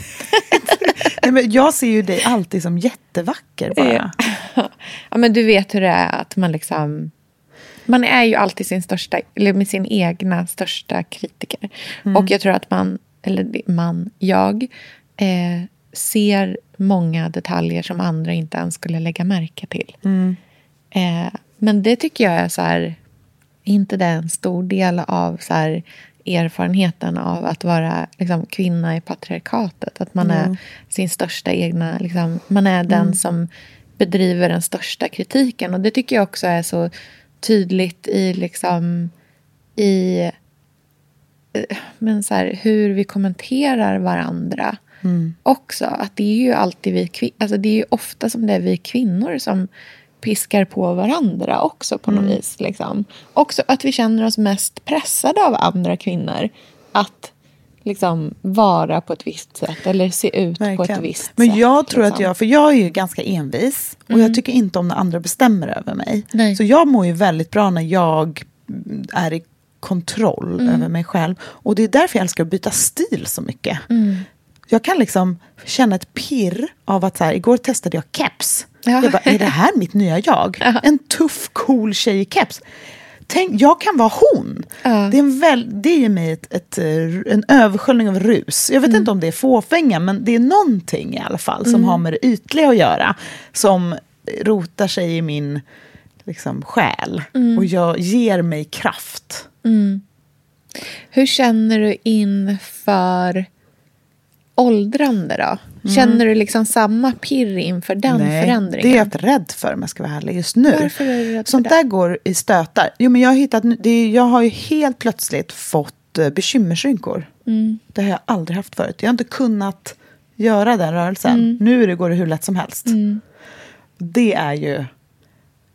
Nej, men jag ser ju dig alltid som jättevacker bara. ja, men du vet hur det är att man liksom... Man är ju alltid sin största, eller med sin egna största kritiker. Mm. Och jag tror att man, eller man, jag, eh, ser många detaljer som andra inte ens skulle lägga märke till. Mm. Eh, men det tycker jag är så här, inte det en stor del av så här, erfarenheten av att vara liksom, kvinna i patriarkatet. Att man Mm. är sin största egna, liksom, man är den Mm. som bedriver den största kritiken. Och det tycker jag också är så tydligt i liksom i eh, men så här, hur vi kommenterar varandra Mm. också. Att det är ju alltid vi alltså det är ju ofta som det är vi kvinnor som piskar på varandra också på något Mm. vis. Liksom. Också att vi känner oss mest pressade av andra kvinnor att liksom vara på ett visst sätt eller se ut på ett Verkligen. visst Men sätt. jag tror att liksom. jag, för jag är ju ganska envis och Mm. jag tycker inte om när andra bestämmer över mig. Nej. Så jag mår ju väldigt bra när jag är i kontroll Mm. över mig själv. Och det är därför jag älskar att byta stil så mycket. Mm. Jag kan liksom känna ett pirr av att så här, igår testade jag keps. Ja. Jag bara, är det här mitt nya jag? En tuff, cool tjej i keps. Tänk, jag kan vara hon. Det, är en väl, det ger mig ett, ett, eh, en översköljning av rus. Jag vet Mm. inte om det är fåfänga, men det är någonting i alla fall som Mm. har med det ytliga att göra. Som rotar sig i min liksom, själ Mm. och jag, ger mig kraft. Mm. Hur känner du inför åldrande då? Mm. Känner du liksom samma pirr inför den Nej, förändringen? Det är jag rädd för om jag ska vara ärlig just nu. Varför är du rädd Sånt det? där går i stötar. Jo, men jag, har hittat, det jag har ju helt plötsligt fått eh, bekymmersrynkor. Mm. Det har jag aldrig haft förut. Jag har inte kunnat göra den rörelsen. Mm. Nu går det hur lätt som helst. Mm. Det är ju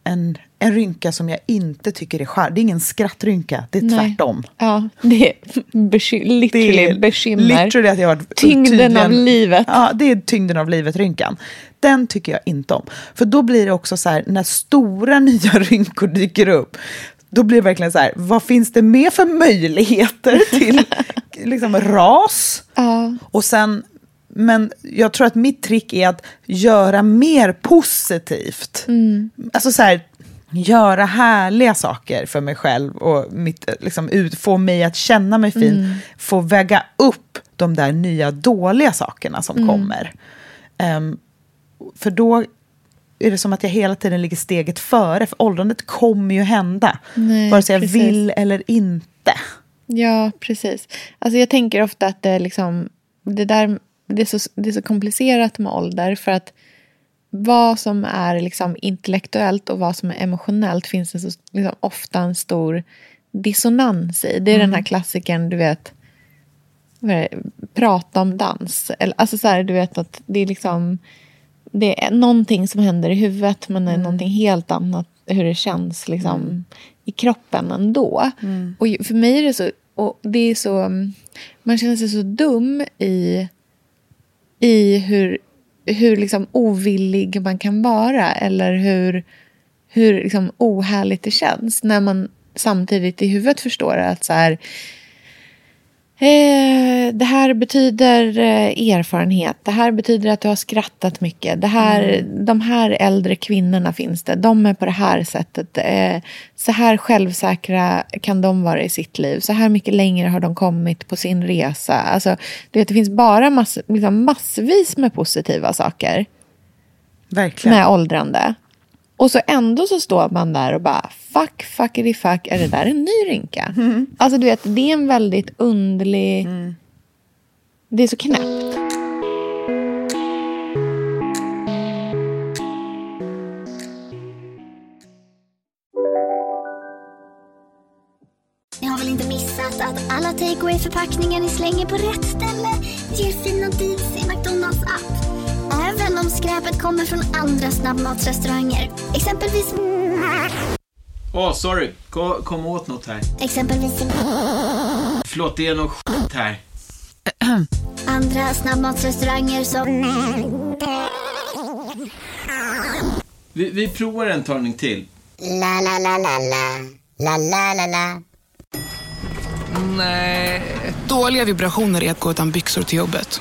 en, en rynka som jag inte tycker är skär. Det är ingen skrattrynka, det är Nej. tvärtom. Ja, det är beky- literally Det är bekymmer. literally att jag har varit Tyngden tydligen- av livet. Ja, det är tyngden av livet-rynkan. Den tycker jag inte om. För då blir det också så här, när stora nya rynkor dyker upp, då blir det verkligen så här, vad finns det mer för möjligheter till liksom, ras? Ja. Och sen, men jag tror att mitt trick är att göra mer positivt. Mm. Alltså så här, göra härliga saker för mig själv och mitt, liksom, ut, få mig att känna mig fin. Mm. Få väga upp de där nya dåliga sakerna som Mm. kommer. Ehm, för då är det som att jag hela tiden ligger steget före, för åldrandet kommer ju hända. Nej, vare sig jag precis. vill eller inte. Ja, precis. Alltså jag tänker ofta att det, liksom, det, där, det, är så, det är så komplicerat med ålder. För att vad som är liksom intellektuellt och vad som är emotionellt finns det så, liksom, ofta en stor dissonans i. Det är den Mm. här klassikern, du vet, det? prata om dans. Eller, alltså så här, du vet att det är liksom det är någonting som händer i huvudet men det är någonting helt annat hur det känns liksom, i kroppen ändå. Och ju- för mig är det så... Och det är så man känner sig så dum i, i hur, hur liksom ovillig man kan vara eller hur, hur liksom ohärligt det känns när man samtidigt i huvudet förstår att så här, Eh, det här betyder eh, erfarenhet. Det här betyder att du har skrattat mycket. Det här, De här äldre kvinnorna finns det. De är på det här sättet. Eh, så här självsäkra kan de vara i sitt liv. Så här mycket längre har de kommit på sin resa. Alltså, du vet, det finns bara mass, liksom massvis med positiva saker Verkligen. med åldrande. Och så ändå så står man där och bara fuck, fuckity fuck, är det där en ny rynka? Alltså du vet, det är en väldigt underlig... Det är så knäppt. Ni har väl inte missat att alla takeaway förpackningar ni slänger på rätt ställe ger fina deals i McDonalds app. Även om skräpet kommer från andra snabbmatsrestauranger. Exempelvis... Åh, sorry. Kom, kom åt något här. Exempelvis... Förlåt, det är något skit här. Andra snabbmatsrestauranger som... Vi, vi provar en talning till. La, la, la, la, la. La, la, la, la. Nej. Dåliga vibrationer är att gå utan byxor till jobbet.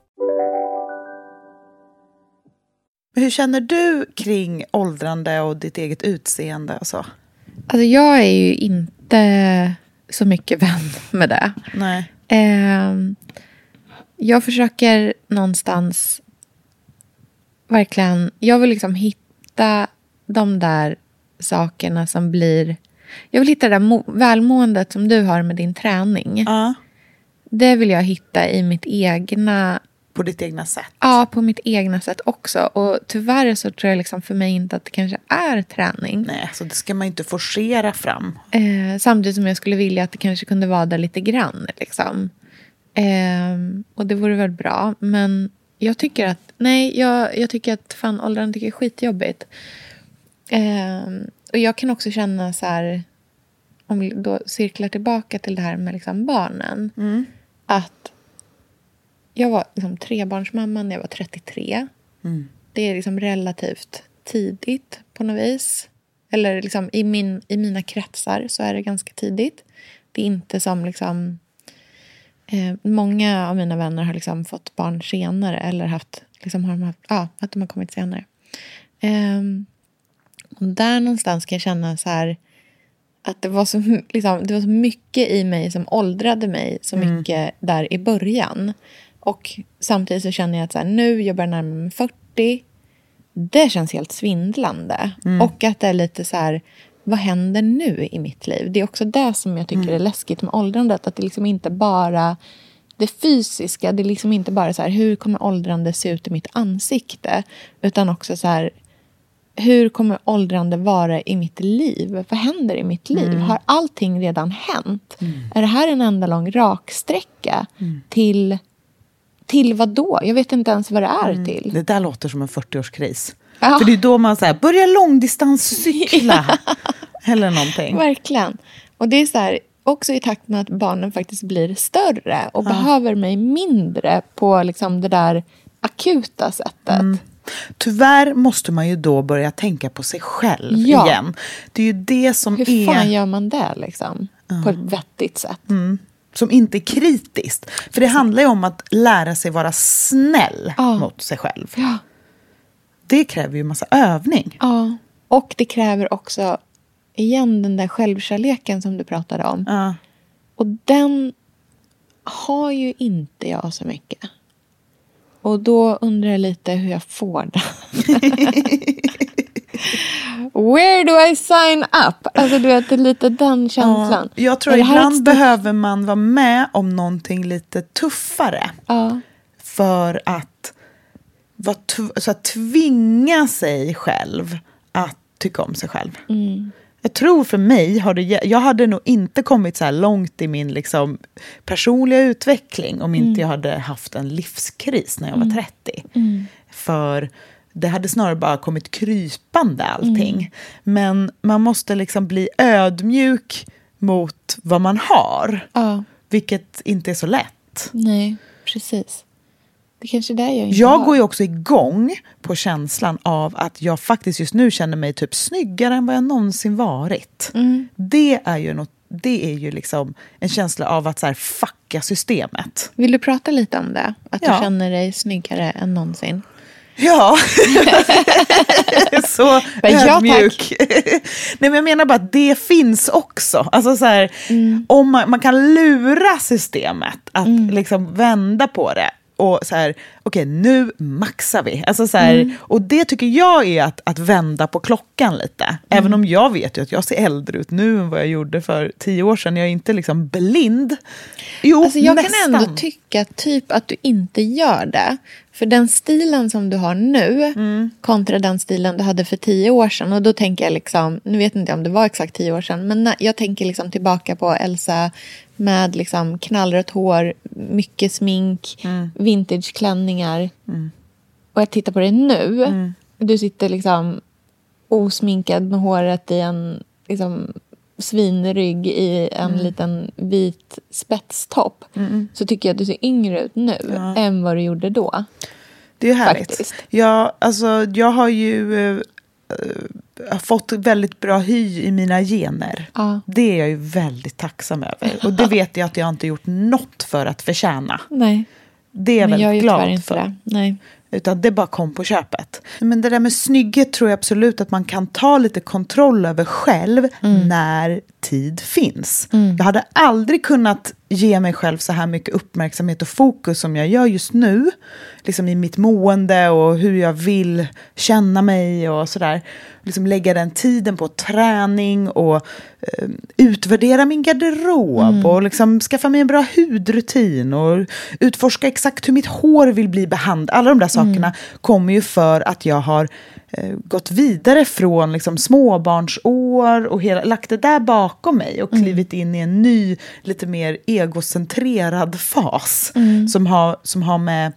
Hur känner du kring åldrande och ditt eget utseende och så? Alltså jag är ju inte så mycket vän med det. Nej. Ehm, jag försöker någonstans verkligen... Jag vill liksom hitta de där sakerna som blir... Jag vill hitta det där välmåendet som du har med din träning. Det vill jag hitta i mitt egna... På ditt egna sätt? Ja, på mitt egna sätt också. Och tyvärr så tror jag liksom för mig inte att det kanske är träning. Nej, så det ska man inte forcera fram. Eh, samtidigt som jag skulle vilja att det kanske kunde vara där lite grann. Liksom. Eh, och det vore väl bra. Men jag tycker att, nej, jag, jag tycker att fan åldrande tycker är skitjobbigt. Eh, och jag kan också känna så här, om vi då cirklar tillbaka till det här med liksom barnen. Att jag var liksom trebarnsmamma när jag var 33. Mm. Det är liksom relativt tidigt på något vis. Eller liksom i, min, i mina kretsar så är det ganska tidigt. Det är inte som liksom... Eh, många av mina vänner har liksom fått barn senare eller haft, liksom har de haft, ja, att de har kommit senare. Ehm, och där någonstans kan jag känna så här att det var så, liksom, det var så mycket i mig som åldrade mig så Mm. mycket där i början. Och samtidigt så känner jag att så här, nu jag börjar närma mig 40. Det känns helt svindlande. Mm. Och att det är lite så här, vad händer nu i mitt liv? Det är också det som jag tycker Mm. är läskigt med åldrandet. Att det liksom inte bara det fysiska, det är liksom inte bara så här, hur kommer åldrande se ut i mitt ansikte? Utan också så här, hur kommer åldrande vara i mitt liv? Vad händer i mitt liv? Mm. Har allting redan hänt? Är det här en enda lång raksträcka till, till vad då? Jag vet inte ens vad det är till. Det där låter som en 40-årskris. Ja. För det är då man så här, börjar långdistanscykla. Eller någonting. Verkligen. Och det är så här, också i takt med att barnen faktiskt blir större och behöver mig mindre på liksom det där akuta sättet. Mm. Tyvärr måste man ju då börja tänka på sig själv Ja. igen. Det är ju det som Hur är... fan gör man det liksom? På ett vettigt sätt. Mm. Som inte är kritiskt. För det handlar ju om att lära sig vara snäll mot sig själv. Ja. Det kräver ju massa övning. Ja. Och det kräver också, igen, den där självkärleken som du pratade om. Och den har ju inte jag så mycket. Och då undrar jag lite hur jag får den. Where do I sign up? Alltså du vet, det är lite den känslan. Ja, jag tror ibland stort- behöver man vara med om någonting lite tuffare. Ja. För att, vara så att tvinga sig själv att tycka om sig själv. Mm. Jag tror för mig har det... Jag hade nog inte kommit så här långt i min liksom, personliga utveckling om inte Mm. jag hade haft en livskris när jag var Mm. 30. Mm. För det hade snarare bara kommit krypande allting. Mm. Men man måste liksom bli ödmjuk mot vad man har. Ja. Vilket inte är så lätt. Nej, precis. Det kanske är det jag inte Jag har. går ju också igång på känslan av att jag faktiskt just nu känner mig typ snyggare än vad jag någonsin varit. Mm. Det är ju, något, det är ju liksom en känsla av att så här, fucka systemet. Vill du prata lite om det? Att Ja. du känner dig snyggare än någonsin? Ja, så ja, ödmjuk. Nej, men jag menar bara att det finns också. Alltså så här, om man, man kan lura systemet att liksom vända på det. Och så här, okej nu maxar vi. Alltså så här, Mm. Och det tycker jag är att, att vända på klockan lite. Även om jag vet ju att jag ser äldre ut nu än vad jag gjorde för tio år sedan. Jag är inte liksom blind. Jo, Alltså jag nästan. kan ändå tycka typ att du inte gör det. För den stilen som du har nu Mm. kontra den stilen du hade för tio år sedan. Och då tänker jag liksom, nu vet inte om det var exakt tio år sedan. Men jag tänker liksom tillbaka på Elsa med liksom knallrött hår, mycket smink, Mm. vintageklänningar. Och jag tittar på dig nu. Mm. Du sitter liksom osminkad med håret i en liksom, svinrygg i en Mm. liten vit spetstopp. Mm. Så tycker jag att du ser yngre ut nu Ja. än vad du gjorde då. Det är härligt. Faktiskt. Jag, alltså, jag har ju eh, eh, fått väldigt bra hy i mina gener. Ja. Det är jag ju väldigt tacksam över. Och det vet jag att jag inte gjort något för att förtjäna. Nej. Det är jag väldigt glad inte för. det. Nej. Utan det bara kom på köpet. Men det där med snygghet tror jag absolut att man kan ta lite kontroll över själv när tid finns. Mm. Jag hade aldrig kunnat ge mig själv så här mycket uppmärksamhet och fokus som jag gör just nu. Liksom i mitt mående och hur jag vill känna mig och sådär. Liksom lägga den tiden på träning och eh, utvärdera min garderob Mm. och liksom skaffa mig en bra hudrutin och utforska exakt hur mitt hår vill bli behandlat. Alla de där sakerna kommer ju för att jag har gått vidare från liksom, småbarnsår och hela, lagt det där bakom mig och klivit in i en ny, lite mer egocentrerad fas Mm. som, har, som har med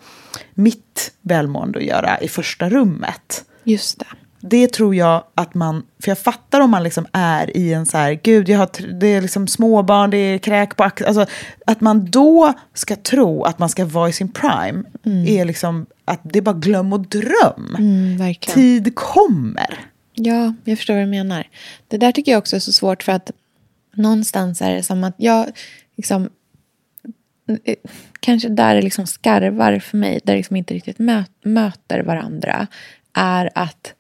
mitt välmående att göra i första rummet. Just det. Det tror jag att man, för jag fattar om man liksom är i en så här, gud, jag har, det är liksom småbarn, det är kräk på axeln. Alltså, att man då ska tro att man ska vara i sin prime är liksom att det är bara glöm och dröm. Mm. Tid kommer. Ja, jag förstår vad du menar. Det där tycker jag också är så svårt för att någonstans är det som att jag liksom eh, kanske där det liksom skarvar för mig, där det liksom inte riktigt mö- möter varandra, är att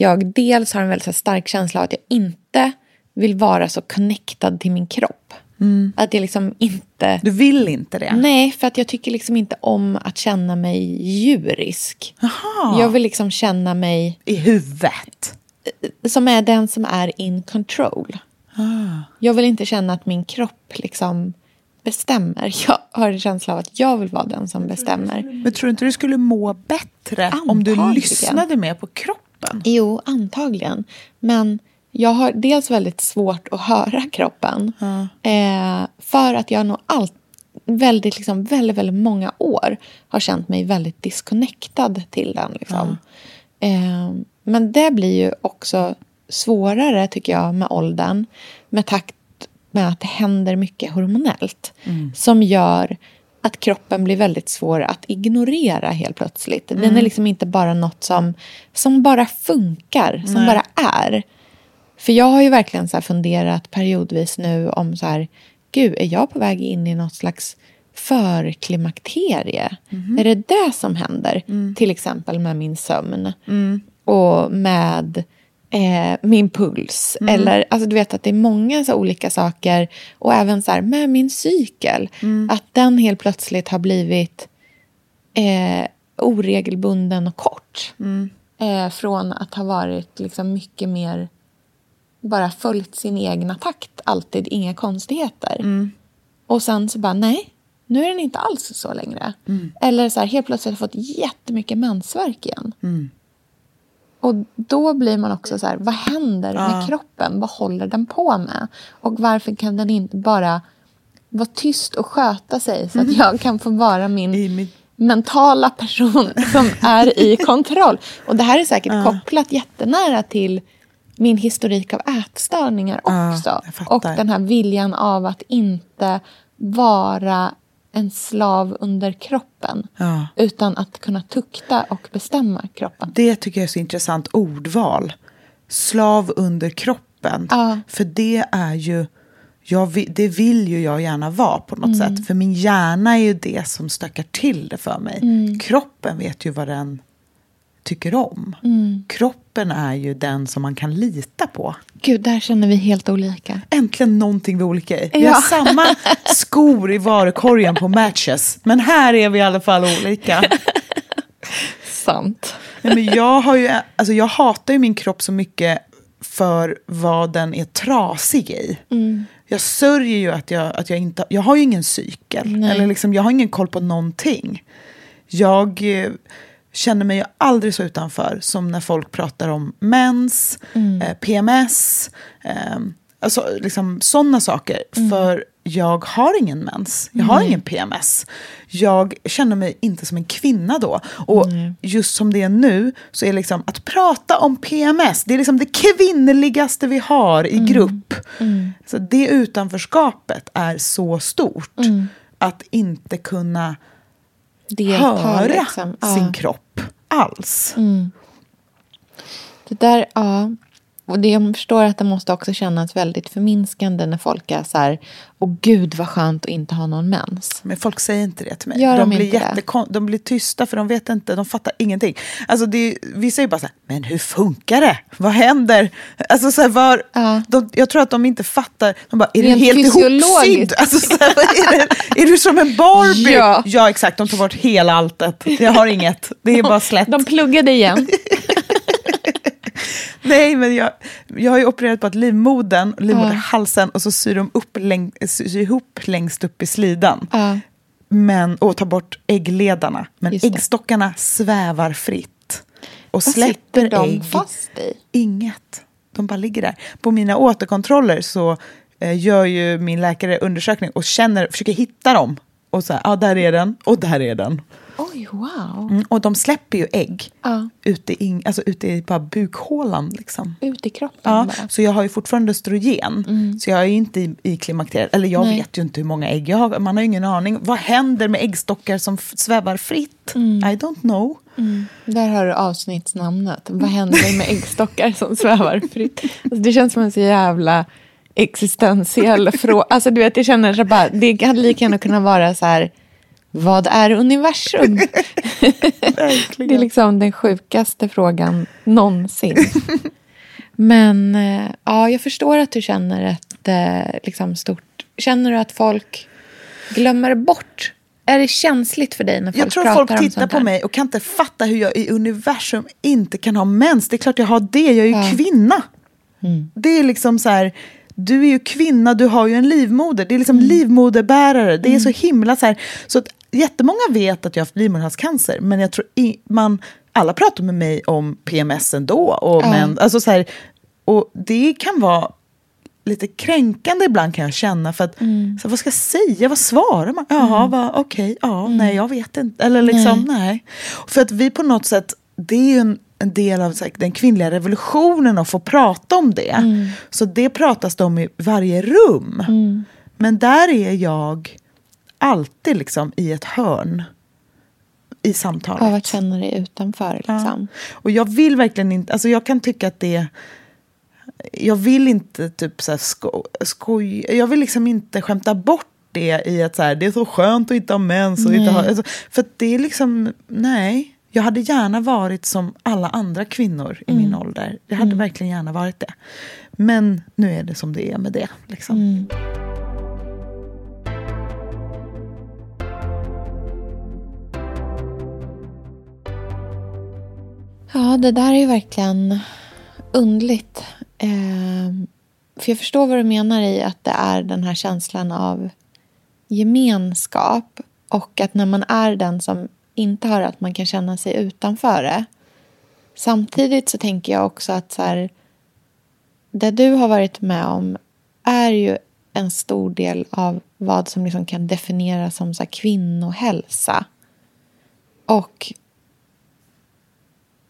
jag dels har en väldigt stark känsla av att jag inte vill vara så connectad till min kropp. Att jag liksom inte... Du vill inte det? Nej, för att jag tycker liksom inte om att känna mig djurisk. Aha. Jag vill liksom känna mig... I huvudet? Som är den som är in control. Ah. Jag vill inte känna att min kropp liksom bestämmer. Jag har en känsla av att jag vill vara den som bestämmer. Men tror du inte du skulle må bättre om du Antagligen. lyssnade mer på kroppen? Jo, antagligen. Men jag har dels väldigt svårt att höra kroppen. Eh, för att jag nog allt, väldigt, liksom, väldigt, väldigt många år har känt mig väldigt disconnectad till den. Liksom. Eh, men det blir ju också svårare, tycker jag, med åldern. Med takt med att det händer mycket hormonellt. Som gör att kroppen blir väldigt svår att ignorera helt plötsligt. Den Mm. är liksom inte bara något som, som bara funkar, som Nej. bara är. För jag har ju verkligen så funderat periodvis nu om så här, gud, är jag på väg in i något slags förklimakterie? Mhm. Är det det som händer? Mm. Till exempel med min sömn och med eh, min puls. Mm. Eller, alltså du vet att det är många så olika saker. Och även så här med min cykel. Mm. Att den helt plötsligt har blivit eh, oregelbunden och kort. Mm. Eh, från att ha varit liksom mycket mer bara följt sin egna takt, alltid inga konstigheter. Mm. Och sen så bara, nej, nu är den inte alls så längre. Mm. Eller så här, helt plötsligt har jag fått jättemycket mensvärk igen. Mm. Och då blir man också så här, vad händer Ja. med kroppen? Vad håller den på med? Och varför kan den inte bara vara tyst och sköta sig så att Mm. jag kan få vara min mentala person som är i kontroll? Och det här är säkert Ja. kopplat jättenära till min historik av ätstörningar Ja, också. fattar. och den här viljan av att inte vara en slav under kroppen. Ja. Utan att kunna tukta och bestämma kroppen. Det tycker jag är så intressant ordval. Slav under kroppen. För det är ju, jag vill, det vill ju jag gärna vara på något Mm. sätt. För min hjärna är ju det som stökar till det för mig. Mm. Kroppen vet ju vad den tycker om. Mm. Kroppen är ju den som man kan lita på. Gud, där känner vi helt olika. Äntligen någonting vi är olika i. Vi Ja. har samma skor i varukorgen på Matches. Men här är vi i alla fall olika. Sant. Nej, men jag, har ju, alltså jag hatar ju min kropp så mycket för vad den är trasig i. Mm. Jag sörjer ju att jag, att jag inte... Jag har ju ingen cykel. Nej. Eller liksom, jag har ingen koll på någonting. Jag eh, känner mig ju aldrig så utanför som när folk pratar om mens, Mm. eh, PMS, eh, alltså liksom sådana saker. Mm. För jag har ingen mens, jag har Nej. ingen PMS. Jag känner mig inte som en kvinna då. Och Nej. just som det är nu så är liksom att prata om PMS, det är liksom det kvinnligaste vi har i grupp. Mm. Så det utanförskapet är så stort. Mm. Att inte kunna Delta, höra liksom. Ja. sin kropp alls. Mm. Det där, ja. Och det, jag förstår att det måste också kännas väldigt förminskande när folk är så här, åh gud vad skönt att inte ha någon mens. Men folk säger inte det till mig. Gör de, de blir jättekon- de blir tysta för de vet inte, de fattar ingenting. Alltså det, vi säger bara så här, men hur funkar det? Vad händer? Alltså så här, var, de, jag tror att de inte fattar. De bara, är du helt ihopsydd? Alltså, så här, vad är, det? är du som en Barbie? Ja. ja, exakt. De tar bort hela alltet. Jag har inget. Det är bara slätt. De pluggade igen. Nej, men jag, jag har ju opererat på att livmodern, livmoderhalsen och så syr de upp läng, syr ihop längst upp i slidan. Ja. Men, och tar bort äggledarna. Men Just det. äggstockarna svävar fritt. Och Vad släpper de ägg. fast i? Inget. De bara ligger där. På mina återkontroller så eh, gör ju min läkare undersökning och känner, försöker hitta dem. Och så här, ja där är den och där är den. Oj, wow. Mm, och de släpper ju ägg Ja. ute i, alltså ute i bara bukhålan. Liksom. Ut i kroppen Ja, bara. så jag har ju fortfarande östrogen. Så jag är ju inte i, i klimakteriet. Eller jag Nej. vet ju inte hur många ägg jag har. Man har ingen aning. Vad händer med äggstockar som svävar fritt? I don't know. Mm. Där har du avsnittsnamnet. Vad händer med äggstockar som svävar fritt? Alltså, det känns som en så jävla existentiell fråga. Alltså, du vet, jag känner så bara, det hade lika gärna kunnat vara så här, vad är universum? det är liksom den sjukaste frågan någonsin. Men eh, ja, jag förstår att du känner ett eh, liksom stort... Känner du att folk glömmer bort? Är det känsligt för dig när folk Jag tror pratar folk om tittar sånt på mig och kan inte fatta hur jag i universum inte kan ha mens. Det är klart jag har det, jag är ju Ja. kvinna. Mm. Det är liksom så här, du är ju kvinna, du har ju en livmoder. Det är liksom Mm. livmoderbärare. Det är så himla så här. Så att jättemånga vet att jag har haft livmoderhalscancer. Men jag tror i, man, alla pratar med mig om PMS ändå. Och, Ja. men, alltså så här, och det kan vara lite kränkande ibland kan jag känna. För att, Mm. så, vad ska jag säga? Vad svarar man? Jaha, vad- okej, ja, nej, jag vet inte. Eller liksom, nej. För att vi på något sätt, det är ju en, en del av här, den kvinnliga revolutionen att få prata om det. Mm. Så det pratas det om i varje rum. Men där är jag alltid liksom i ett hörn i samtalet. Av att känna dig utanför. Liksom. Och jag vill verkligen inte, alltså jag kan tycka att det jag vill inte typ så här sko, skoj, jag vill liksom inte skämta bort det i att så här, det är så skönt att inte ha mens. Och inte ha, alltså, för det är liksom, nej. Jag hade gärna varit som alla andra kvinnor i min Mm. ålder. Jag hade Mm. verkligen gärna varit det. Men nu är det som det är med det. Liksom. Mm. Ja, det där är ju verkligen undligt. Ehm, för jag förstår vad du menar i att det är den här känslan av gemenskap. Och att när man är den som inte har att man kan känna sig utanför det. Samtidigt så tänker jag också att så här, det du har varit med om är ju en stor del av vad som liksom kan definieras som så här kvinnohälsa. Och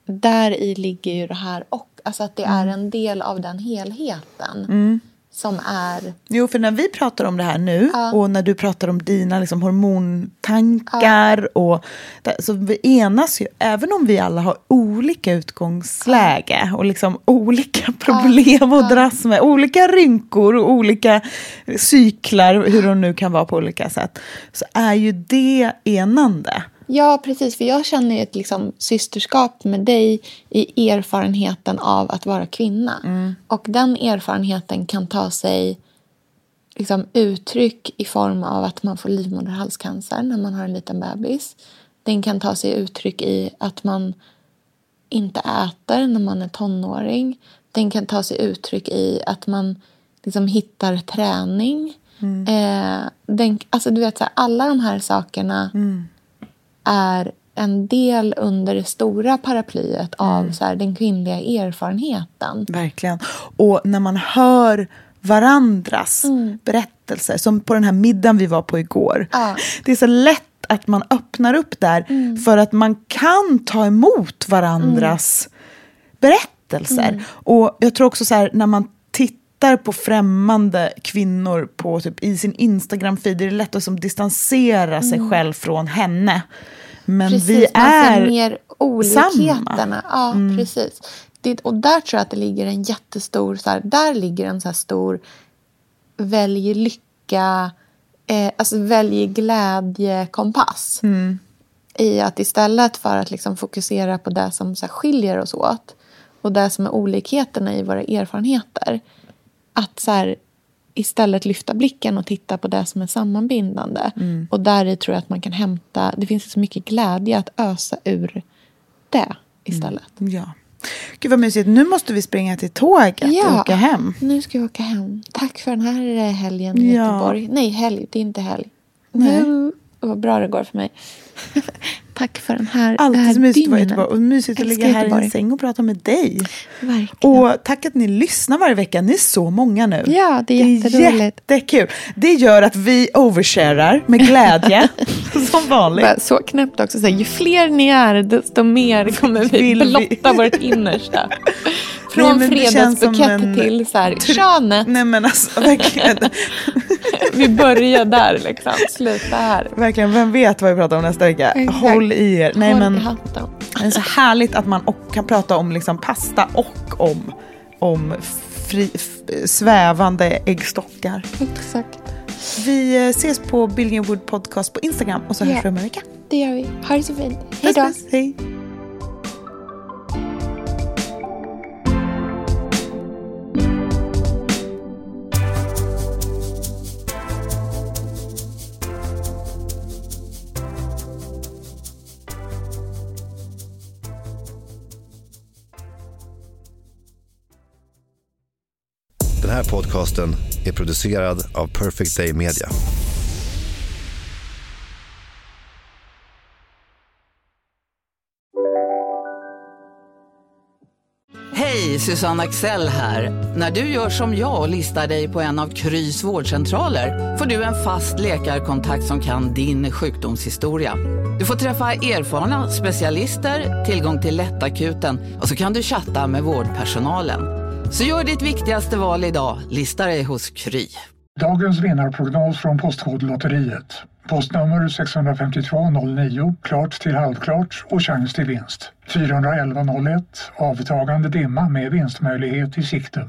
där i ligger ju det här och alltså att det är Mm. en del av den helheten Mm. Som är... Jo, för när vi pratar om det här nu och när du pratar om dina liksom, hormontankar och där, så vi enas ju, även om vi alla har olika utgångsläge och liksom olika problem att dras med, olika rynkor och olika cyklar, hur de nu kan vara på olika sätt, så är ju det enande. Ja, precis. För jag känner ju ett liksom, systerskap med dig i erfarenheten av att vara kvinna. Och den erfarenheten kan ta sig liksom, uttryck i form av att man får livmoderhalscancer när man har en liten bebis. Den kan ta sig uttryck i att man inte äter när man är tonåring. Den kan ta sig uttryck i att man liksom hittar träning. Eh, den, alltså du vet, så här, alla de här sakerna är en del under det stora paraplyet av så här, den kvinnliga erfarenheten. Verkligen. Och när man hör varandras Mm. berättelser, som på den här middagen vi var på igår. Det är så lätt att man öppnar upp där Mm. för att man kan ta emot varandras berättelser. Mm. Och jag tror också så här, när man tittar på främmande kvinnor på, typ, i sin Instagram-feed, är det lätt att som distansera sig Mm. själv från henne. Men precis, vi man ser är mer olikheterna. samma. Ja, Mm. precis. Det, och där tror jag att det ligger en jättestor, så här, där ligger en så stor välj lycka, eh, alltså välj glädje-kompass. Mm. I att istället för att liksom fokusera på det som så här, skiljer oss åt och det som är olikheterna i våra erfarenheter. Att så här, istället lyfta blicken och titta på det som är sammanbindande. Mm. Och där tror jag att man kan hämta, det finns så mycket glädje att ösa ur det istället. Ja. Gud vad mysigt. Nu måste vi springa till tåget och Ja. åka hem. Nu ska vi åka hem. Tack för den här eh, helgen i Ja. Göteborg. Nej, helg. Det är inte helg. Nej. Nu, vad bra det går för mig. Tack för den här Alltid så mysigt att vara i dygnen. Göteborg. Och mysigt att ligga här i en säng och prata med dig. Verkligen. Och tack att ni lyssnar varje vecka. Ni är så många nu. Ja, det är jätteroligt. jättekul. Det gör att vi oversharar med glädje. som vanligt. Så knäppt också. Så ju fler ni är, desto mer kommer vi- blotta vårt innersta. Från Nej, fredagsbukett en- till så här, könet. Nej men alltså verkligen. Vi börjar där liksom. Sluta här. verkligen. Vem vet vad vi pratar om nästa vecka. Exakt. Håll i er. Nej, Håll men, i hatten. Det är så härligt att man och kan prata om liksom pasta och om, om fri, svävande äggstockar. Exakt. Vi eh, ses på Billingen Wood Podcast på Instagram och så Ja. hörs vi om en vecka. Det gör vi. Ha det så fint. Hej då. Hej. Podcasten är producerad av Perfect Day Media. Hej, Susanne Axel här. När du gör som jag och listar dig på en av Krys vårdcentraler får du en fast läkarkontakt som kan din sjukdomshistoria. Du får träffa erfarna specialister, tillgång till lättakuten och så kan du chatta med vårdpersonalen. Så gör ditt viktigaste val idag, lista dig hos Kry. Dagens vinnarprognos från Postkodlotteriet. Postnummer 65209, klart till halvklart och chans till vinst. 41101, avtagande dimma med vinstmöjlighet i sikte.